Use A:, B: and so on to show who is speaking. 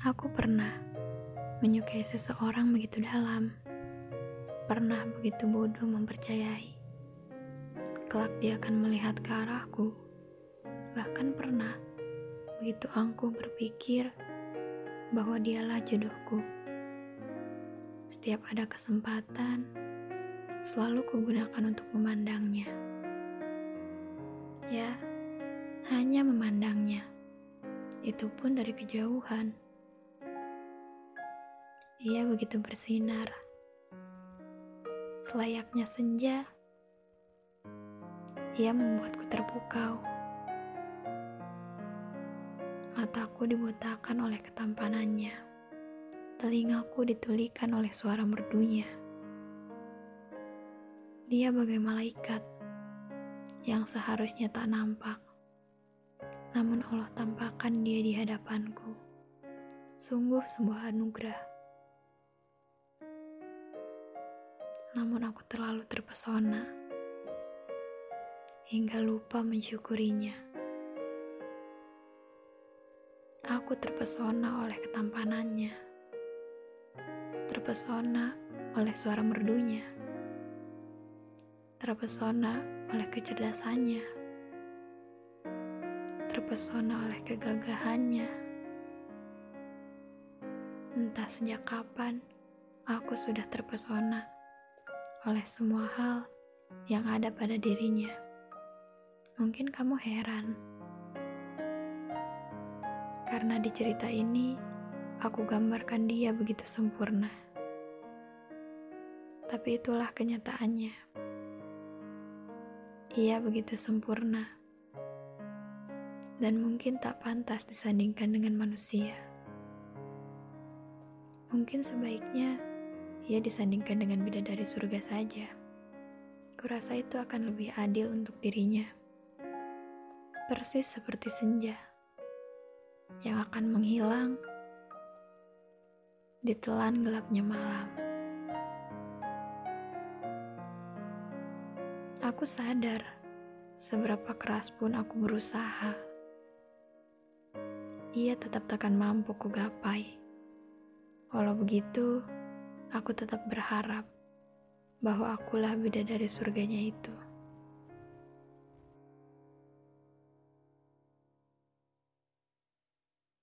A: Aku pernah menyukai seseorang begitu dalam. Pernah begitu bodoh mempercayai. Kelak dia akan melihat ke arahku. Bahkan pernah begitu angkuh berpikir bahwa dialah jodohku. Setiap ada kesempatan, selalu kugunakan untuk memandangnya. Ya, hanya memandangnya. Itu pun dari kejauhan. Ia begitu bersinar. Selayaknya senja, ia membuatku terpukau. Mataku dibutakan oleh ketampanannya. Telingaku ditulikan oleh suara merdunya. Dia bagai malaikat yang seharusnya tak nampak. Namun Allah tampakkan dia di hadapanku. Sungguh sebuah anugerah. Namun aku terlalu terpesona hingga lupa mensyukurinya. Aku terpesona oleh ketampanannya, terpesona oleh suara merdunya, terpesona oleh kecerdasannya, terpesona oleh kegagahannya. Entah sejak kapan aku sudah terpesona oleh semua hal yang ada pada dirinya. Mungkin kamu heran, karena di cerita ini aku gambarkan dia begitu sempurna. Tapi itulah kenyataannya. Ia begitu sempurna dan mungkin tak pantas disandingkan dengan manusia. Mungkin sebaiknya ia disandingkan dengan bidadari surga saja. Kurasa itu akan lebih adil untuk dirinya. Persis seperti senja yang akan menghilang ditelan gelapnya malam. Aku sadar seberapa keras pun aku berusaha. Ia tetap takkan mampu kugapai. Walau begitu, aku tetap berharap bahwa akulah beda dari surganya itu.